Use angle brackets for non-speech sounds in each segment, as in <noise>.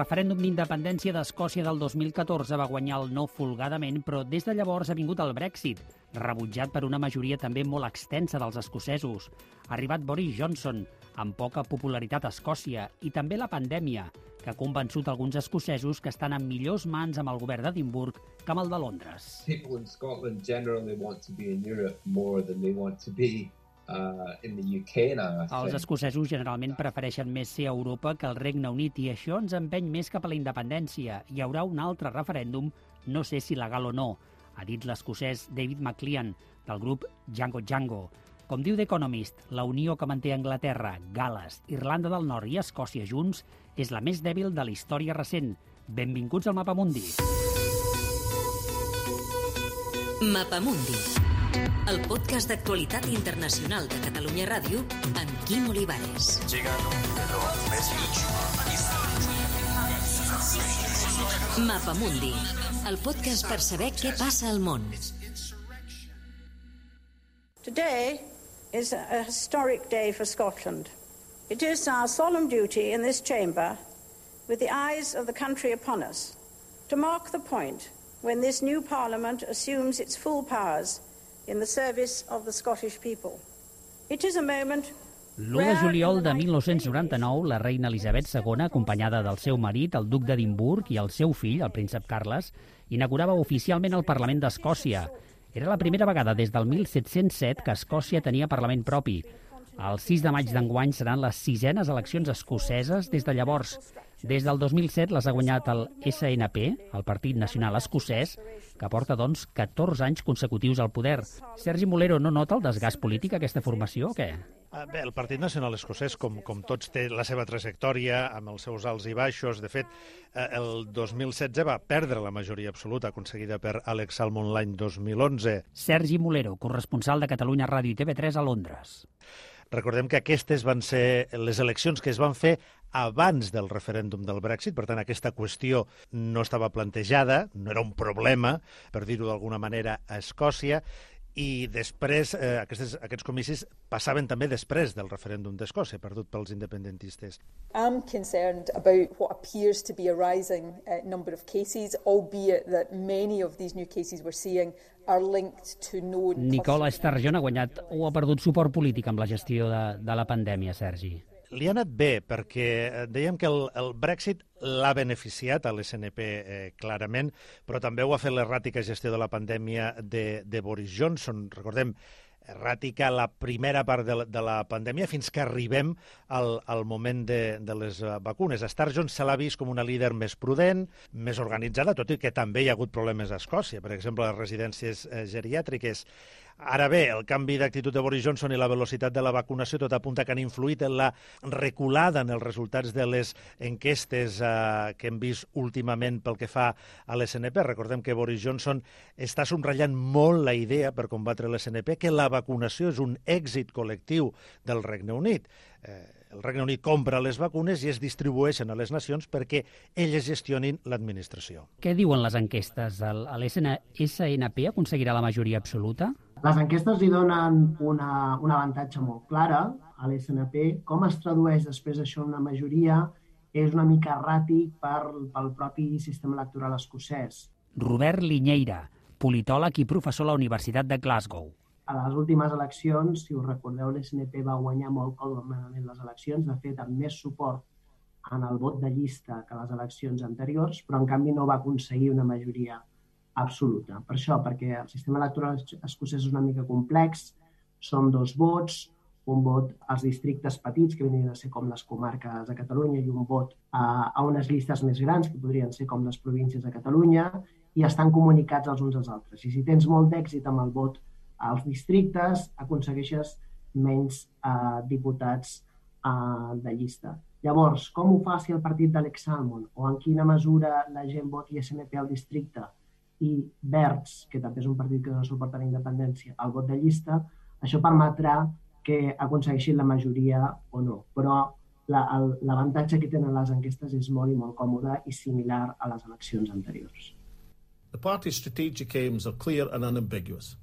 referèndum d'independència d'Escòcia del 2014 va guanyar el no folgadament, però des de llavors ha vingut el Brexit, rebutjat per una majoria també molt extensa dels escocesos. Ha arribat Boris Johnson, amb poca popularitat a Escòcia, i també la pandèmia, que ha convençut alguns escocesos que estan en millors mans amb el govern d'Edimburg que amb el de Londres. People in Scotland generally want to be in Europe more than they want to be uh, in the UK now. Els escocesos generalment prefereixen més ser a Europa que el Regne Unit i això ens empeny més cap a la independència. Hi haurà un altre referèndum, no sé si legal o no, ha dit l'escocès David McLean, del grup Django Django. Com diu The Economist, la unió que manté Anglaterra, Gales, Irlanda del Nord i Escòcia junts és la més dèbil de la història recent. Benvinguts al Mapa Mundi. Mapamundi el podcast d'actualitat internacional de Catalunya Ràdio amb Quim Olivares. Mapa Mundi, el podcast per saber què passa al món. Today is a historic day for Scotland. It is our solemn duty in this chamber, with the eyes of the country upon us, to mark the point when this new Parliament assumes its full powers in the service of the Scottish people. It is a moment L'1 de juliol de 1999, la reina Elisabet II, acompanyada del seu marit, el duc d'Edimburg, i el seu fill, el príncep Carles, inaugurava oficialment el Parlament d'Escòcia. Era la primera vegada des del 1707 que Escòcia tenia Parlament propi. El 6 de maig d'enguany seran les sisenes eleccions escoceses des de llavors. Des del 2007 les ha guanyat el SNP, el Partit Nacional Escocès, que porta, doncs, 14 anys consecutius al poder. Sergi Molero, no nota el desgast polític aquesta formació o què? Ah, bé, el Partit Nacional Escocès, com, com tots, té la seva trajectòria amb els seus alts i baixos. De fet, eh, el 2016 va perdre la majoria absoluta aconseguida per Alex Salmond l'any 2011. Sergi Molero, corresponsal de Catalunya Ràdio i TV3 a Londres. Recordem que aquestes van ser les eleccions que es van fer abans del referèndum del Brexit, per tant aquesta qüestió no estava plantejada, no era un problema, per dir-ho d'alguna manera, a Escòcia, i després eh, aquests, aquests comicis passaven també després del referèndum d'Escòcia, perdut pels independentistes. I'm concerned about what appears to be a rising uh, number of cases, albeit that many of these new cases we're seeing are linked to known... Nicola Sturgeon ha guanyat o ha perdut suport polític amb la gestió de, de la pandèmia, Sergi li ha anat bé, perquè eh, dèiem que el, el Brexit l'ha beneficiat a l'SNP eh, clarament, però també ho ha fet l'erràtica gestió de la pandèmia de, de Boris Johnson. Recordem, erràtica la primera part de la, de la pandèmia fins que arribem al, al moment de, de les eh, vacunes. Sturgeon se l'ha vist com una líder més prudent, més organitzada, tot i que també hi ha hagut problemes a Escòcia, per exemple, les residències eh, geriàtriques. Ara bé, el canvi d'actitud de Boris Johnson i la velocitat de la vacunació tot apunta que han influït en la reculada en els resultats de les enquestes eh, que hem vist últimament pel que fa a l'SNP. Recordem que Boris Johnson està subratllant molt la idea per combatre l'SNP que la vacunació és un èxit col·lectiu del Regne Unit. Eh, el Regne Unit compra les vacunes i es distribueixen a les nacions perquè elles gestionin l'administració. Què diuen les enquestes? SNP aconseguirà la majoria absoluta? Les enquestes li donen una, un avantatge molt clara a l'SNP. Com es tradueix després això una majoria és una mica erràtic per, pel propi sistema electoral escocès. Robert Linyeira, politòleg i professor a la Universitat de Glasgow a les últimes eleccions, si us recordeu, l'SNP va guanyar molt còmodament les eleccions, de fet, amb més suport en el vot de llista que les eleccions anteriors, però en canvi no va aconseguir una majoria absoluta. Per això, perquè el sistema electoral escocès és una mica complex, són dos vots, un vot als districtes petits, que venien a ser com les comarques de Catalunya, i un vot a, a unes llistes més grans, que podrien ser com les províncies de Catalunya, i estan comunicats els uns als altres. I si tens molt d'èxit amb el vot als districtes aconsegueixes menys eh, diputats eh, de llista. Llavors, com ho fa si el partit d'Alex Salmon o en quina mesura la gent voti SNP al districte i Verds, que també és un partit que no suporta la independència, al vot de llista, això permetrà que aconsegueixin la majoria o no. Però l'avantatge la, que tenen les enquestes és molt i molt còmode i similar a les eleccions anteriors. The party's strategic aims are clear and unambiguous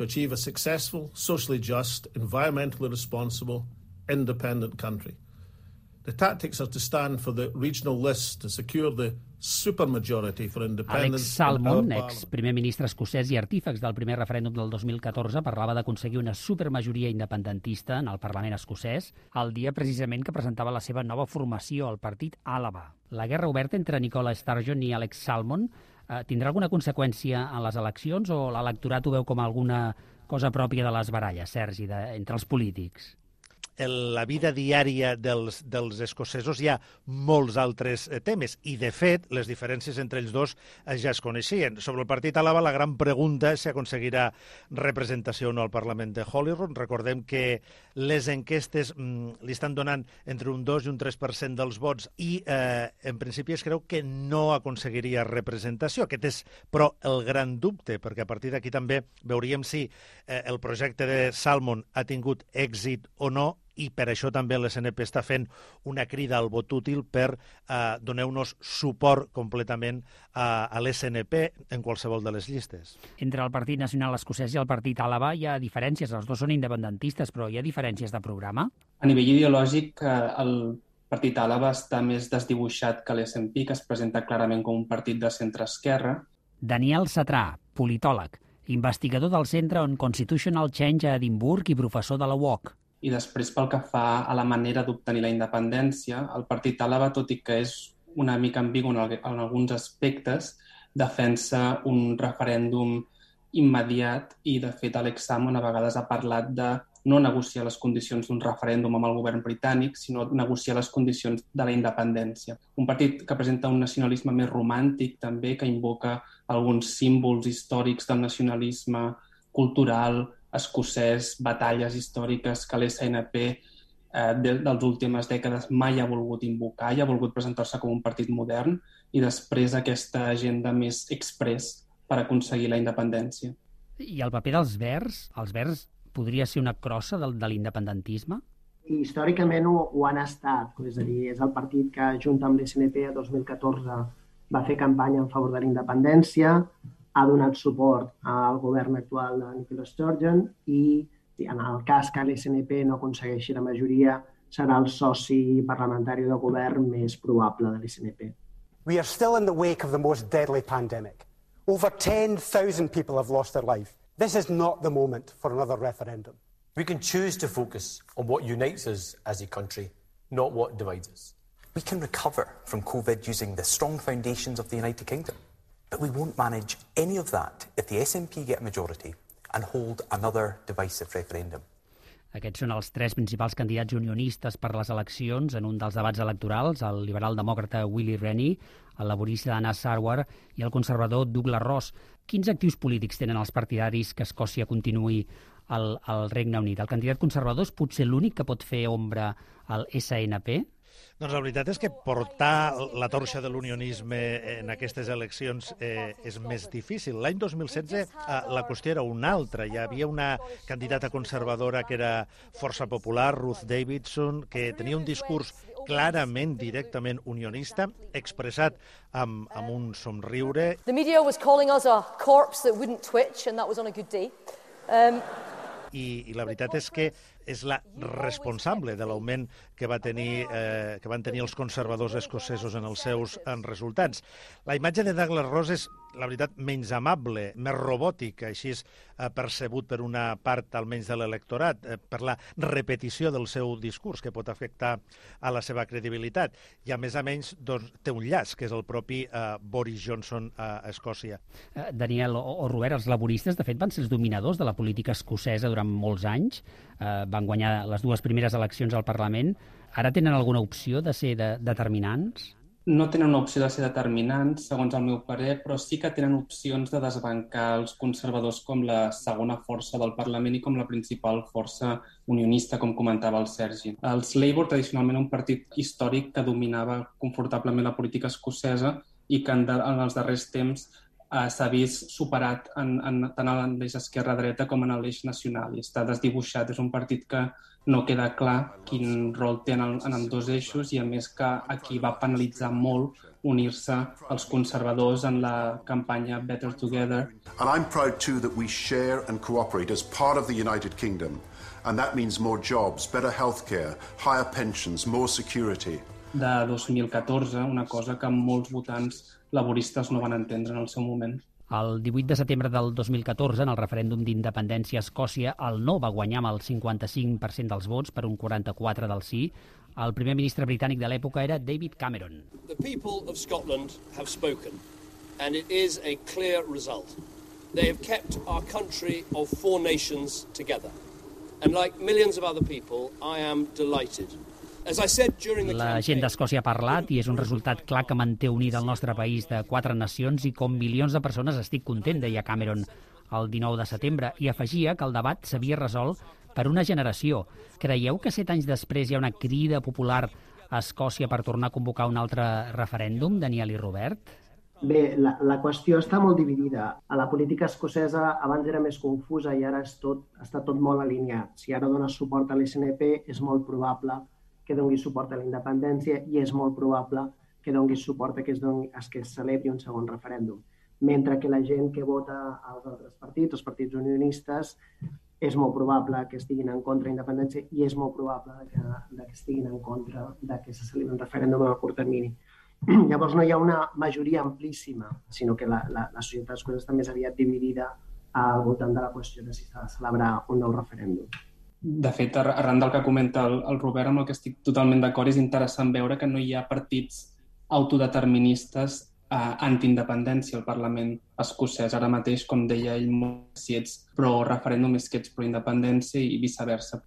to achieve a successful, socially just, environmentally responsible, independent country. The tactics are to stand for the regional list to secure the supermajority for independence. Alex Salmond, ex primer ministre escocès i artífex del primer referèndum del 2014, parlava d'aconseguir una supermajoria independentista en el Parlament escocès el dia precisament que presentava la seva nova formació, el partit Àlava. La guerra oberta entre Nicola Sturgeon i Alex Salmond eh, tindrà alguna conseqüència en les eleccions o l'electorat ho veu com alguna cosa pròpia de les baralles, Sergi, de, entre els polítics? En la vida diària dels, dels escocesos hi ha molts altres eh, temes i, de fet, les diferències entre ells dos eh, ja es coneixien. Sobre el partit Àlava, la gran pregunta és si aconseguirà representació o no al Parlament de Holyrood. Recordem que les enquestes mm, li estan donant entre un 2 i un 3% dels vots i, eh, en principi, es creu que no aconseguiria representació. Aquest és, però, el gran dubte, perquè a partir d'aquí també veuríem si eh, el projecte de Salmon ha tingut èxit o no i per això també l'SNP està fent una crida al vot útil per eh, donar-nos suport completament a, a l'SNP en qualsevol de les llistes. Entre el Partit Nacional Escocès i el Partit Àlava hi ha diferències, els dos són independentistes, però hi ha diferències de programa? A nivell ideològic, eh, el Partit Àlava està més desdibuixat que l'SNP, que es presenta clarament com un partit de centre-esquerra. Daniel Satrà, politòleg, investigador del Centre on Constitutional Change a Edimburg i professor de la UOC. I després, pel que fa a la manera d'obtenir la independència, el partit àlava, tot i que és una mica ambigu en, en alguns aspectes, defensa un referèndum immediat i, de fet, Alex Salmond a vegades ha parlat de no negociar les condicions d'un referèndum amb el govern britànic, sinó negociar les condicions de la independència. Un partit que presenta un nacionalisme més romàntic, també, que invoca alguns símbols històrics del nacionalisme cultural, escocès, batalles històriques que l'SNP eh, de, dels últimes dècades mai ha volgut invocar i ha volgut presentar-se com un partit modern i després aquesta agenda més express per aconseguir la independència. I el paper dels verds? Els verds podria ser una crossa del, de l'independentisme? Històricament ho, ho han estat, és a dir, és el partit que junt amb l'SNP a 2014 va fer campanya en favor de la independència, ha donat suport al govern actual de Nicola Sturgeon i en el cas que l'SNP no aconsegueixi la majoria serà el soci parlamentari de govern més probable de l'SNP. We are still in the wake of the most deadly pandemic. Over 10,000 people have lost their life. This is not the moment for another referendum. We can choose to focus on what unites us as a country, not what divides us. We can recover from COVID using the strong foundations of the United Kingdom. But we won't manage any of that if the SNP get a majority and hold another divisive referendum. Aquests són els tres principals candidats unionistes per les eleccions en un dels debats electorals, el liberal-demòcrata Willie Rennie, el laborista Anna Sarwar i el conservador Douglas Ross. Quins actius polítics tenen els partidaris que Escòcia continuï al, al Regne Unit? El candidat conservador és potser l'únic que pot fer ombra al SNP? Doncs la veritat és que portar la torxa de l'unionisme en aquestes eleccions eh, és més difícil. L'any 2016 eh, la qüestió era una altra. Hi havia una candidata conservadora que era força popular, Ruth Davidson, que tenia un discurs clarament, directament unionista, expressat amb, amb un somriure. The media was calling us a corpse that wouldn't twitch, and that was on a good day. Um, i, i la veritat és que és la responsable de l'augment que, va tenir, eh, que van tenir els conservadors escocesos en els seus en resultats. La imatge de Douglas Ross és, la veritat, menys amable, més robòtic, així és eh, percebut per una part almenys de l'electorat, eh, per la repetició del seu discurs, que pot afectar a la seva credibilitat. I, a més a menys, doncs, té un llaç, que és el propi eh, Boris Johnson a Escòcia. Eh, Daniel o, o Robert, els laboristes, de fet, van ser els dominadors de la política escocesa durant molts anys, eh, van guanyar les dues primeres eleccions al Parlament. Ara tenen alguna opció de ser de, determinants? No tenen una opció de ser determinants, segons el meu parer, però sí que tenen opcions de desbancar els conservadors com la segona força del Parlament i com la principal força unionista, com comentava el Sergi. Els Labour, tradicionalment un partit històric que dominava confortablement la política escocesa i que en, de, en els darrers temps eh, s'ha vist superat en, en, tant en l'eix esquerra-dreta com en l'eix nacional i està desdibuixat. És un partit que no queda clar quin rol té en, el, en els dos eixos i a més que aquí va penalitzar molt unir-se als conservadors en la campanya Better Together. And I'm proud too that we share and cooperate as part of the United Kingdom. And that means more jobs, better healthcare, higher pensions, more security. De 2014, una cosa que molts votants laboristes no van entendre en el seu moment. El 18 de setembre del 2014, en el referèndum d'independència a Escòcia, el no va guanyar amb el 55% dels vots per un 44 del sí. El primer ministre britànic de l'època era David Cameron. The people of Scotland have spoken, and it is a clear result. They have kept our country of four nations together. And like millions of other people, I am delighted la gent d'Escòcia ha parlat i és un resultat clar que manté unida el nostre país de quatre nacions i com milions de persones estic content, deia Cameron el 19 de setembre, i afegia que el debat s'havia resolt per una generació. Creieu que set anys després hi ha una crida popular a Escòcia per tornar a convocar un altre referèndum, Daniel i Robert? Bé, la, la qüestió està molt dividida. A la política escocesa abans era més confusa i ara és tot, està tot molt alineat. Si ara dones suport a l'SNP, és molt probable que doni suport a la independència i és molt probable que doni suport a que es, doni, a que es celebri un segon referèndum. Mentre que la gent que vota als altres partits, els partits unionistes, és molt probable que estiguin en contra de independència i és molt probable que, que estiguin en contra de que se celebri un referèndum a curt termini. <clears throat> Llavors no hi ha una majoria amplíssima, sinó que la, la, la societat escocesa també és aviat dividida al voltant de la qüestió de si s'ha de celebrar un nou referèndum. De fet, arran del que comenta el, el Robert, amb el que estic totalment d'acord, és interessant veure que no hi ha partits autodeterministes eh, antiindependència al Parlament escocès. Ara mateix, com deia ell, si ets pro referèndum és que ets pro independència i viceversa.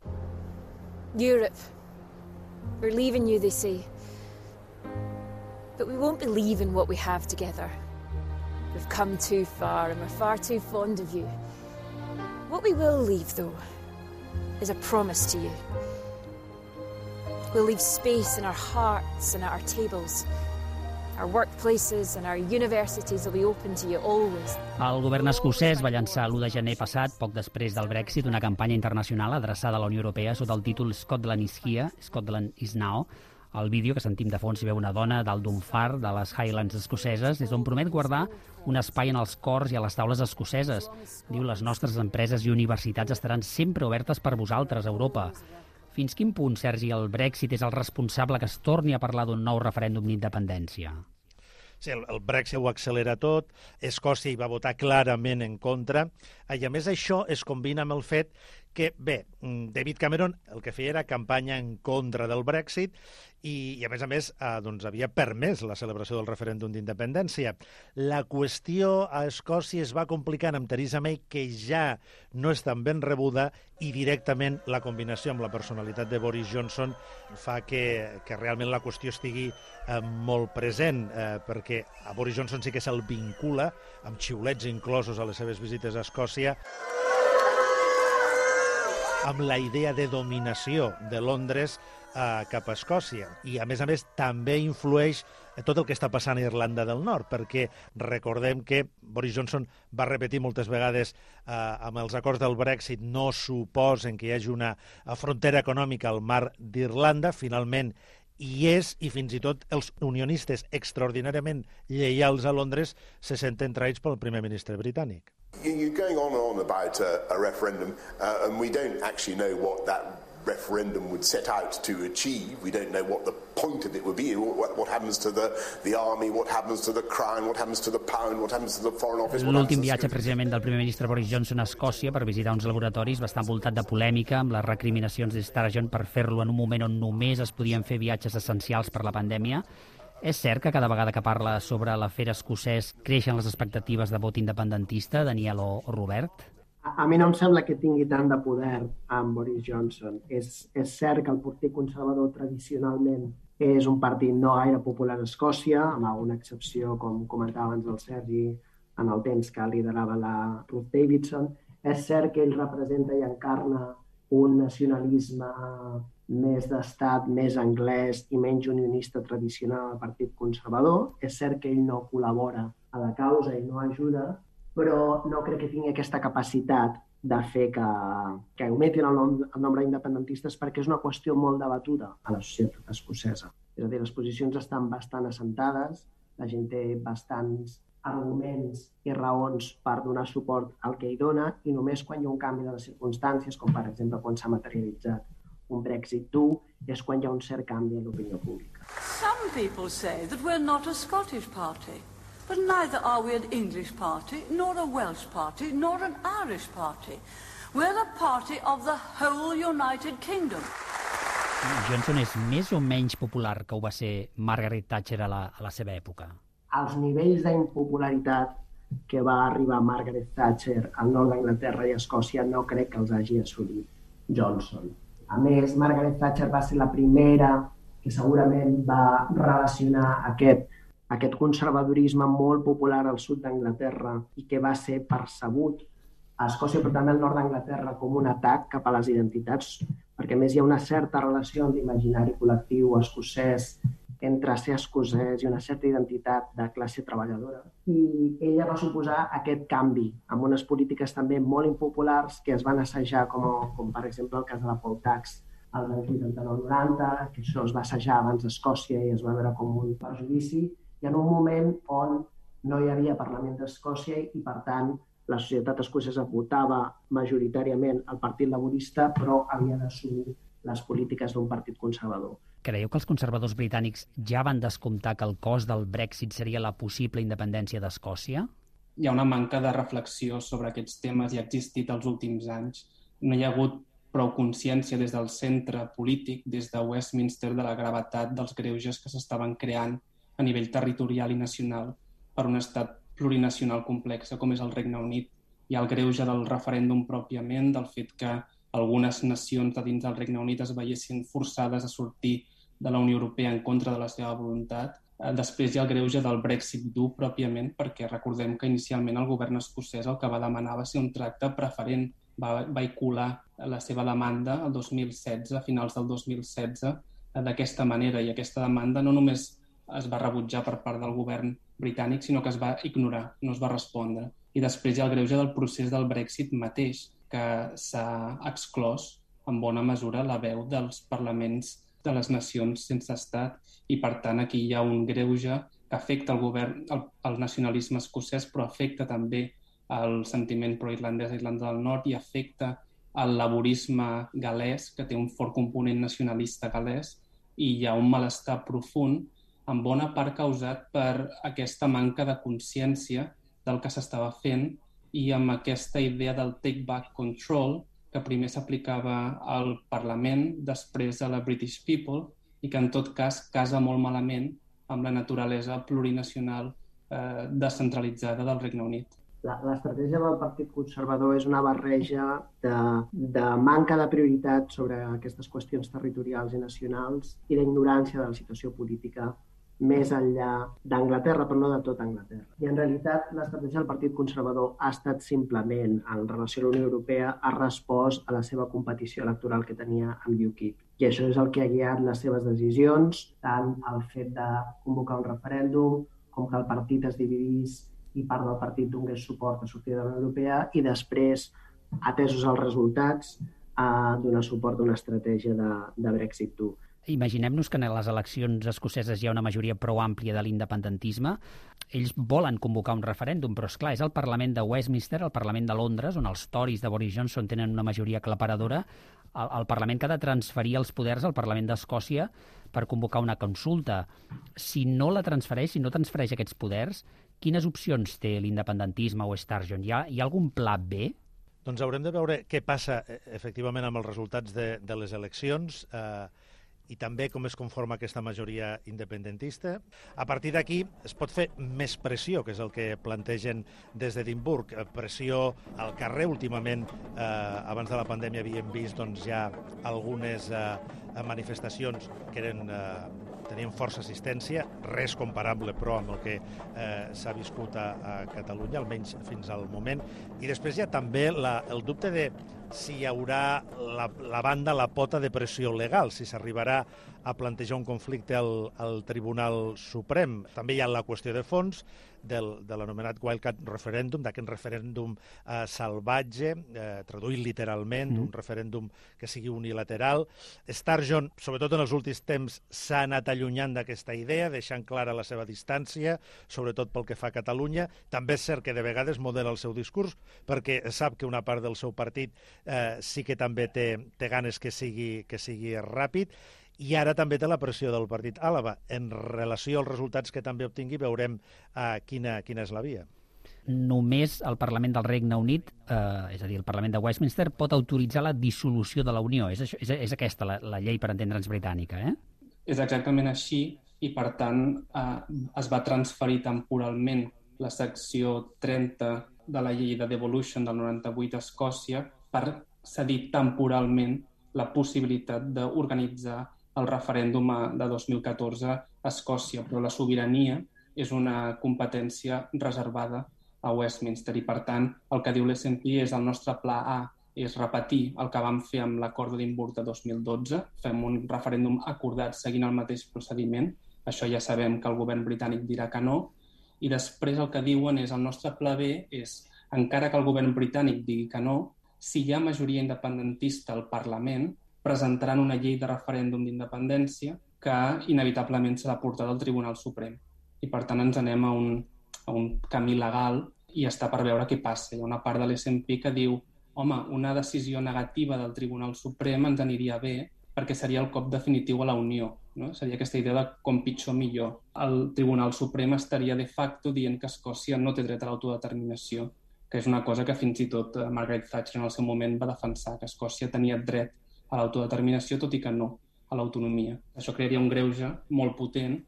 Europe. We're leaving you, they say. But we won't be leaving what we have together. We've come too far and we're far too fond of you. What we will leave, though, is a promise to you. We'll leave space in our hearts and at our tables. Our workplaces and our universities will be open to you always. El govern escocès va llançar l'1 de gener passat, poc després del Brexit, una campanya internacional adreçada a la Unió Europea sota el títol Scotland is here, Scotland is now, el vídeo que sentim de fons hi veu una dona dalt d'un far de les Highlands escoceses, des d'on promet guardar un espai en els cors i a les taules escoceses. Diu, les nostres empreses i universitats estaran sempre obertes per vosaltres, Europa. Fins quin punt, Sergi, el Brexit és el responsable que es torni a parlar d'un nou referèndum d'independència? Sí, el, el Brexit ho accelera tot, Escòcia hi va votar clarament en contra, i a més això es combina amb el fet que, bé, mm, David Cameron el que feia era campanya en contra del Brexit i, i a més a més, eh, doncs havia permès la celebració del referèndum d'independència. La qüestió a Escòcia es va complicant amb Theresa May, que ja no és tan ben rebuda, i directament la combinació amb la personalitat de Boris Johnson fa que, que realment la qüestió estigui eh, molt present, eh, perquè a Boris Johnson sí que se'l vincula, amb xiulets inclosos a les seves visites a Escòcia, amb la idea de dominació de Londres eh, cap a Escòcia. I, a més a més, també influeix tot el que està passant a Irlanda del Nord, perquè recordem que Boris Johnson va repetir moltes vegades eh, amb els acords del Brexit no suposen que hi hagi una frontera econòmica al mar d'Irlanda. Finalment i és, i fins i tot els unionistes extraordinàriament lleials a Londres se senten traïts pel primer ministre britànic. You're going on and on about a, a referendum, uh, and we don't actually know what that referendum would set out to achieve. We don't know what the point of it would be. What, what happens to the, the army, what happens to the crown, what happens to the pound, what happens to the foreign office. L'últim viatge precisament del primer ministre Boris Johnson a Escòcia per visitar uns laboratoris va estar envoltat de polèmica amb les recriminacions de Sturgeon per fer-lo en un moment on només es podien fer viatges essencials per la pandèmia és cert que cada vegada que parla sobre l'afer escocès creixen les expectatives de vot independentista, Daniel o, Robert? A, a mi no em sembla que tingui tant de poder amb Boris Johnson. És, és cert que el Partit Conservador tradicionalment és un partit no gaire popular a Escòcia, amb alguna excepció, com comentava abans el Sergi, en el temps que liderava la Ruth Davidson. És cert que ell representa i encarna un nacionalisme més d'estat, més anglès i menys unionista tradicional al Partit Conservador. És cert que ell no col·labora a la causa i no ajuda, però no crec que tingui aquesta capacitat de fer que, que augmentin el, nom, el nombre d'independentistes perquè és una qüestió molt debatuda a la societat escocesa. És a dir, les posicions estan bastant assentades, la gent té bastants arguments i raons per donar suport al que hi dona i només quan hi ha un canvi de les circumstàncies, com per exemple quan s'ha materialitzat un Brexit dur, és quan hi ha un cert canvi en l'opinió pública. Some people say that we're not a Scottish party, but neither are we an English party, nor a Welsh party, nor an Irish party. We're a party of the whole United Kingdom. Johnson és més o menys popular que ho va ser Margaret Thatcher a la, a la seva època? Els nivells d'impopularitat que va arribar Margaret Thatcher al nord d'Anglaterra i Escòcia no crec que els hagi assolit Johnson. A més, Margaret Thatcher va ser la primera que segurament va relacionar aquest, aquest conservadorisme molt popular al sud d'Anglaterra i que va ser percebut a Escòcia, però també al nord d'Anglaterra, com un atac cap a les identitats, perquè més hi ha una certa relació amb l'imaginari col·lectiu escocès entre ser escocès i una certa identitat de classe treballadora. I ella va suposar aquest canvi amb unes polítiques també molt impopulars que es van assajar, com, com per exemple el cas de la Paul Tax anys 89-90, que això es va assajar abans d'Escòcia i es va veure com un perjudici, i en un moment on no hi havia Parlament d'Escòcia i, per tant, la societat escocesa votava majoritàriament el Partit Laborista, però havia d'assumir les polítiques d'un partit conservador. Creieu que els conservadors britànics ja van descomptar que el cost del Brexit seria la possible independència d'Escòcia? Hi ha una manca de reflexió sobre aquests temes i ha existit els últims anys. No hi ha hagut prou consciència des del centre polític, des de Westminster, de la gravetat dels greuges que s'estaven creant a nivell territorial i nacional per un estat plurinacional complexa com és el Regne Unit. Hi ha el greuge del referèndum pròpiament, del fet que algunes nacions de dins del Regne Unit es veiessin forçades a sortir de la Unió Europea en contra de la seva voluntat. Eh, després hi ha el greuge del Brexit dur pròpiament, perquè recordem que inicialment el govern escocès el que va demanar va ser un tracte preferent. Va vehicular la seva demanda el 2016, a finals del 2016, eh, d'aquesta manera. I aquesta demanda no només es va rebutjar per part del govern britànic, sinó que es va ignorar, no es va respondre. I després hi ha el greuge del procés del Brexit mateix, que s'ha exclòs en bona mesura la veu dels parlaments de les nacions sense estat i, per tant, aquí hi ha un greuge que afecta el govern, el, el nacionalisme escocès, però afecta també el sentiment pro-irlandès a Irlanda del Nord i afecta el laborisme galès, que té un fort component nacionalista galès, i hi ha un malestar profund, en bona part causat per aquesta manca de consciència del que s'estava fent i amb aquesta idea del take back control, que primer s'aplicava al Parlament, després a la British People, i que en tot cas casa molt malament amb la naturalesa plurinacional eh, descentralitzada del Regne Unit. L'estratègia del Partit Conservador és una barreja de, de manca de prioritat sobre aquestes qüestions territorials i nacionals i d'ignorància de la situació política més enllà d'Anglaterra, però no de tot Anglaterra. I en realitat l'estratègia del Partit Conservador ha estat simplement, en relació a la Unió Europea, ha respost a la seva competició electoral que tenia amb UKIP. I això és el que ha guiat les seves decisions, tant el fet de convocar un referèndum, com que el partit es dividís i part del partit donés suport a sortir de la Unió Europea i després, atesos els resultats, a donar suport a una estratègia de, de Brexit dur. Imaginem-nos que en les eleccions escoceses hi ha una majoria prou àmplia de l'independentisme. Ells volen convocar un referèndum, però és clar, és el Parlament de Westminster, el Parlament de Londres, on els Tories de Boris Johnson tenen una majoria aclaparadora, el, el Parlament que ha de transferir els poders al Parlament d'Escòcia per convocar una consulta. Si no la transfereix, si no transfereix aquests poders, quines opcions té l'independentisme o Sturgeon? Hi ha, hi ha algun pla B? Doncs haurem de veure què passa e, efectivament amb els resultats de, de les eleccions. Eh, i també com es conforma aquesta majoria independentista. A partir d'aquí es pot fer més pressió, que és el que plantegen des d'Edimburg. Eh, pressió al carrer. Últimament, eh, abans de la pandèmia, havíem vist doncs, ja algunes eh, manifestacions que eren eh, tenien força assistència, res comparable però amb el que eh, s'ha viscut a, a Catalunya, almenys fins al moment. I després hi ha també la, el dubte de si hi haurà la, la banda la pota de pressió legal, si s'arribarà a plantejar un conflicte al, al Tribunal Suprem. També hi ha la qüestió de fons del, de l'anomenat Wildcat Referèndum, d'aquest referèndum eh, salvatge, eh, traduït literalment, mm. un referèndum que sigui unilateral. Sturgeon, sobretot en els últims temps, s'ha anat allunyant d'aquesta idea, deixant clara la seva distància, sobretot pel que fa a Catalunya. També és cert que de vegades modela el seu discurs, perquè sap que una part del seu partit eh, sí que també té, té ganes que sigui, que sigui ràpid i ara també té la pressió del partit Àlava. En relació als resultats que també obtingui, veurem uh, quina, quina és la via. Només el Parlament del Regne Unit, eh, és a dir, el Parlament de Westminster, pot autoritzar la dissolució de la Unió. És, això, és, és aquesta la, la llei, per entendre'ns, britànica, eh? És exactament així i, per tant, eh, es va transferir temporalment la secció 30 de la llei de Devolution del 98 a Escòcia per cedir temporalment la possibilitat d'organitzar el referèndum de 2014 a Escòcia, però la sobirania és una competència reservada a Westminster i, per tant, el que diu l'SNP és el nostre pla A és repetir el que vam fer amb l'acord d'Edimburg de 2012, fem un referèndum acordat seguint el mateix procediment, això ja sabem que el govern britànic dirà que no, i després el que diuen és el nostre pla B és, encara que el govern britànic digui que no, si hi ha majoria independentista al Parlament, presentaran una llei de referèndum d'independència que inevitablement serà portada al Tribunal Suprem. I per tant ens anem a un, a un camí legal i està per veure què passa. Hi ha una part de l'SNP que diu home, una decisió negativa del Tribunal Suprem ens aniria bé perquè seria el cop definitiu a la Unió. No? Seria aquesta idea de com pitjor millor. El Tribunal Suprem estaria de facto dient que Escòcia no té dret a l'autodeterminació, que és una cosa que fins i tot eh, Margaret Thatcher en el seu moment va defensar, que Escòcia tenia dret a l'autodeterminació, tot i que no a l'autonomia. Això crearia un greuge molt potent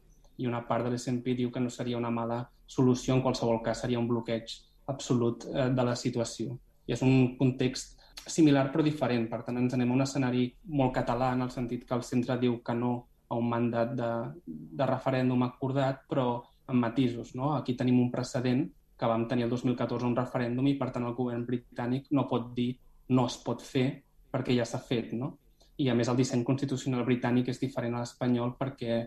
i una part de l'SNP diu que no seria una mala solució, en qualsevol cas seria un bloqueig absolut eh, de la situació. I és un context similar però diferent, per tant ens anem a un escenari molt català en el sentit que el centre diu que no a un mandat de, de referèndum acordat, però amb matisos. No? Aquí tenim un precedent que vam tenir el 2014 un referèndum i per tant el govern britànic no pot dir no es pot fer perquè ja s'ha fet, no? I a més el disseny constitucional britànic és diferent a l'espanyol perquè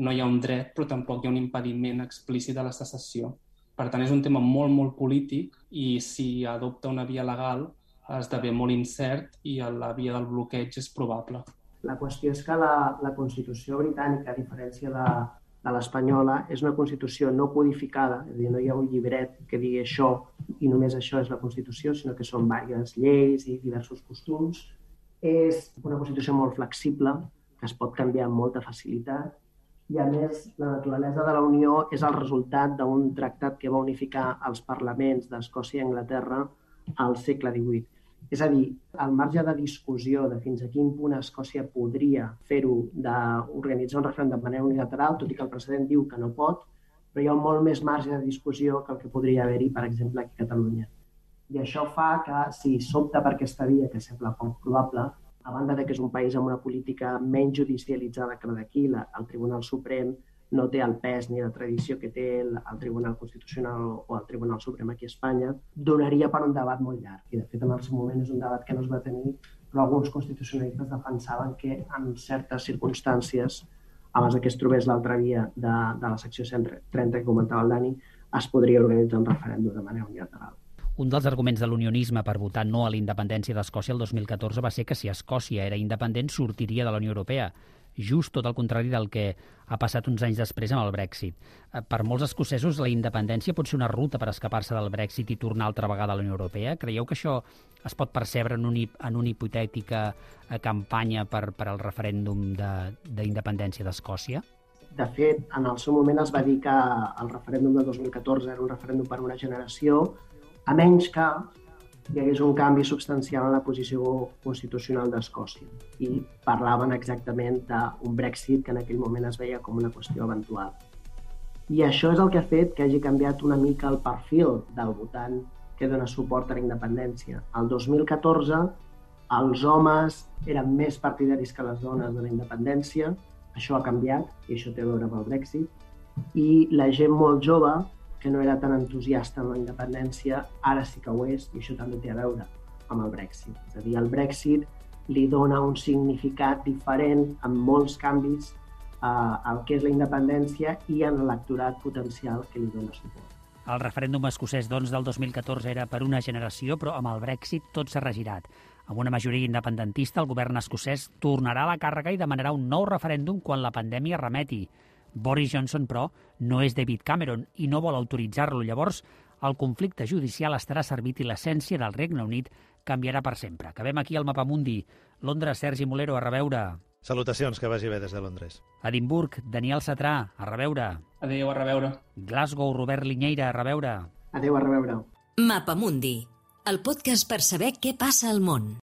no hi ha un dret però tampoc hi ha un impediment explícit de la secessió. Per tant, és un tema molt, molt polític i si adopta una via legal esdevé molt incert i la via del bloqueig és probable. La qüestió és que la, la Constitució britànica, a diferència de, de l'espanyola, és una Constitució no codificada, és a dir, no hi ha un llibret que digui això i només això és la Constitució, sinó que són diverses lleis i diversos costums. És una Constitució molt flexible, que es pot canviar amb molta facilitat, i a més la naturalesa de la Unió és el resultat d'un tractat que va unificar els parlaments d'Escòcia i Anglaterra al segle XVIII. És a dir, al marge de discussió de fins a quin punt Escòcia podria fer-ho d'organitzar un referèndum de manera unilateral, tot i que el precedent diu que no pot, però hi ha molt més marge de discussió que el que podria haver-hi, per exemple, aquí a Catalunya. I això fa que, si s'opta per aquesta via, que sembla poc probable, a banda de que és un país amb una política menys judicialitzada que la d'aquí, el Tribunal Suprem no té el pes ni la tradició que té el, el Tribunal Constitucional o el Tribunal Suprem aquí a Espanya, donaria per un debat molt llarg. I, de fet, en el seu moment és un debat que no es va tenir, però alguns constitucionalistes defensaven que en certes circumstàncies, abans que es trobés l'altra via de, de la secció 130 que comentava el Dani, es podria organitzar un referèndum de manera unilateral. Un dels arguments de l'unionisme per votar no a la independència d'Escòcia el 2014 va ser que si Escòcia era independent sortiria de la Unió Europea just tot el contrari del que ha passat uns anys després amb el Brexit. Eh, per molts escocesos, la independència pot ser una ruta per escapar-se del Brexit i tornar altra vegada a la Unió Europea. Creieu que això es pot percebre en, un, en una hipotètica eh, campanya per, per al referèndum d'independència de, d'Escòcia? De fet, en el seu moment es va dir que el referèndum de 2014 era un referèndum per una generació, a menys que hi hagués un canvi substancial en la posició constitucional d'Escòcia i parlaven exactament d'un Brexit que en aquell moment es veia com una qüestió eventual. I això és el que ha fet que hagi canviat una mica el perfil del votant que dona suport a la independència. El 2014 els homes eren més partidaris que les dones de la independència, això ha canviat i això té a veure amb el Brexit, i la gent molt jove que no era tan entusiasta amb la independència, ara sí que ho és, i això també té a veure amb el Brexit. És a dir, el Brexit li dona un significat diferent amb molts canvis eh, al que és la independència i en l'electorat potencial que li dona suport. El referèndum escocès doncs, del 2014 era per una generació, però amb el Brexit tot s'ha regirat. Amb una majoria independentista, el govern escocès tornarà a la càrrega i demanarà un nou referèndum quan la pandèmia remeti. Boris Johnson, però, no és David Cameron i no vol autoritzar-lo. Llavors, el conflicte judicial estarà servit i l'essència del Regne Unit canviarà per sempre. Acabem aquí al Mapamundi. Londres, Sergi Molero, a reveure. Salutacions, que vagi bé des de Londres. Edimburg, Daniel Satrà, a reveure. Adéu, a reveure. Glasgow, Robert Linyeira, a reveure. Adéu, a reveure. Mapamundi, el podcast per saber què passa al món.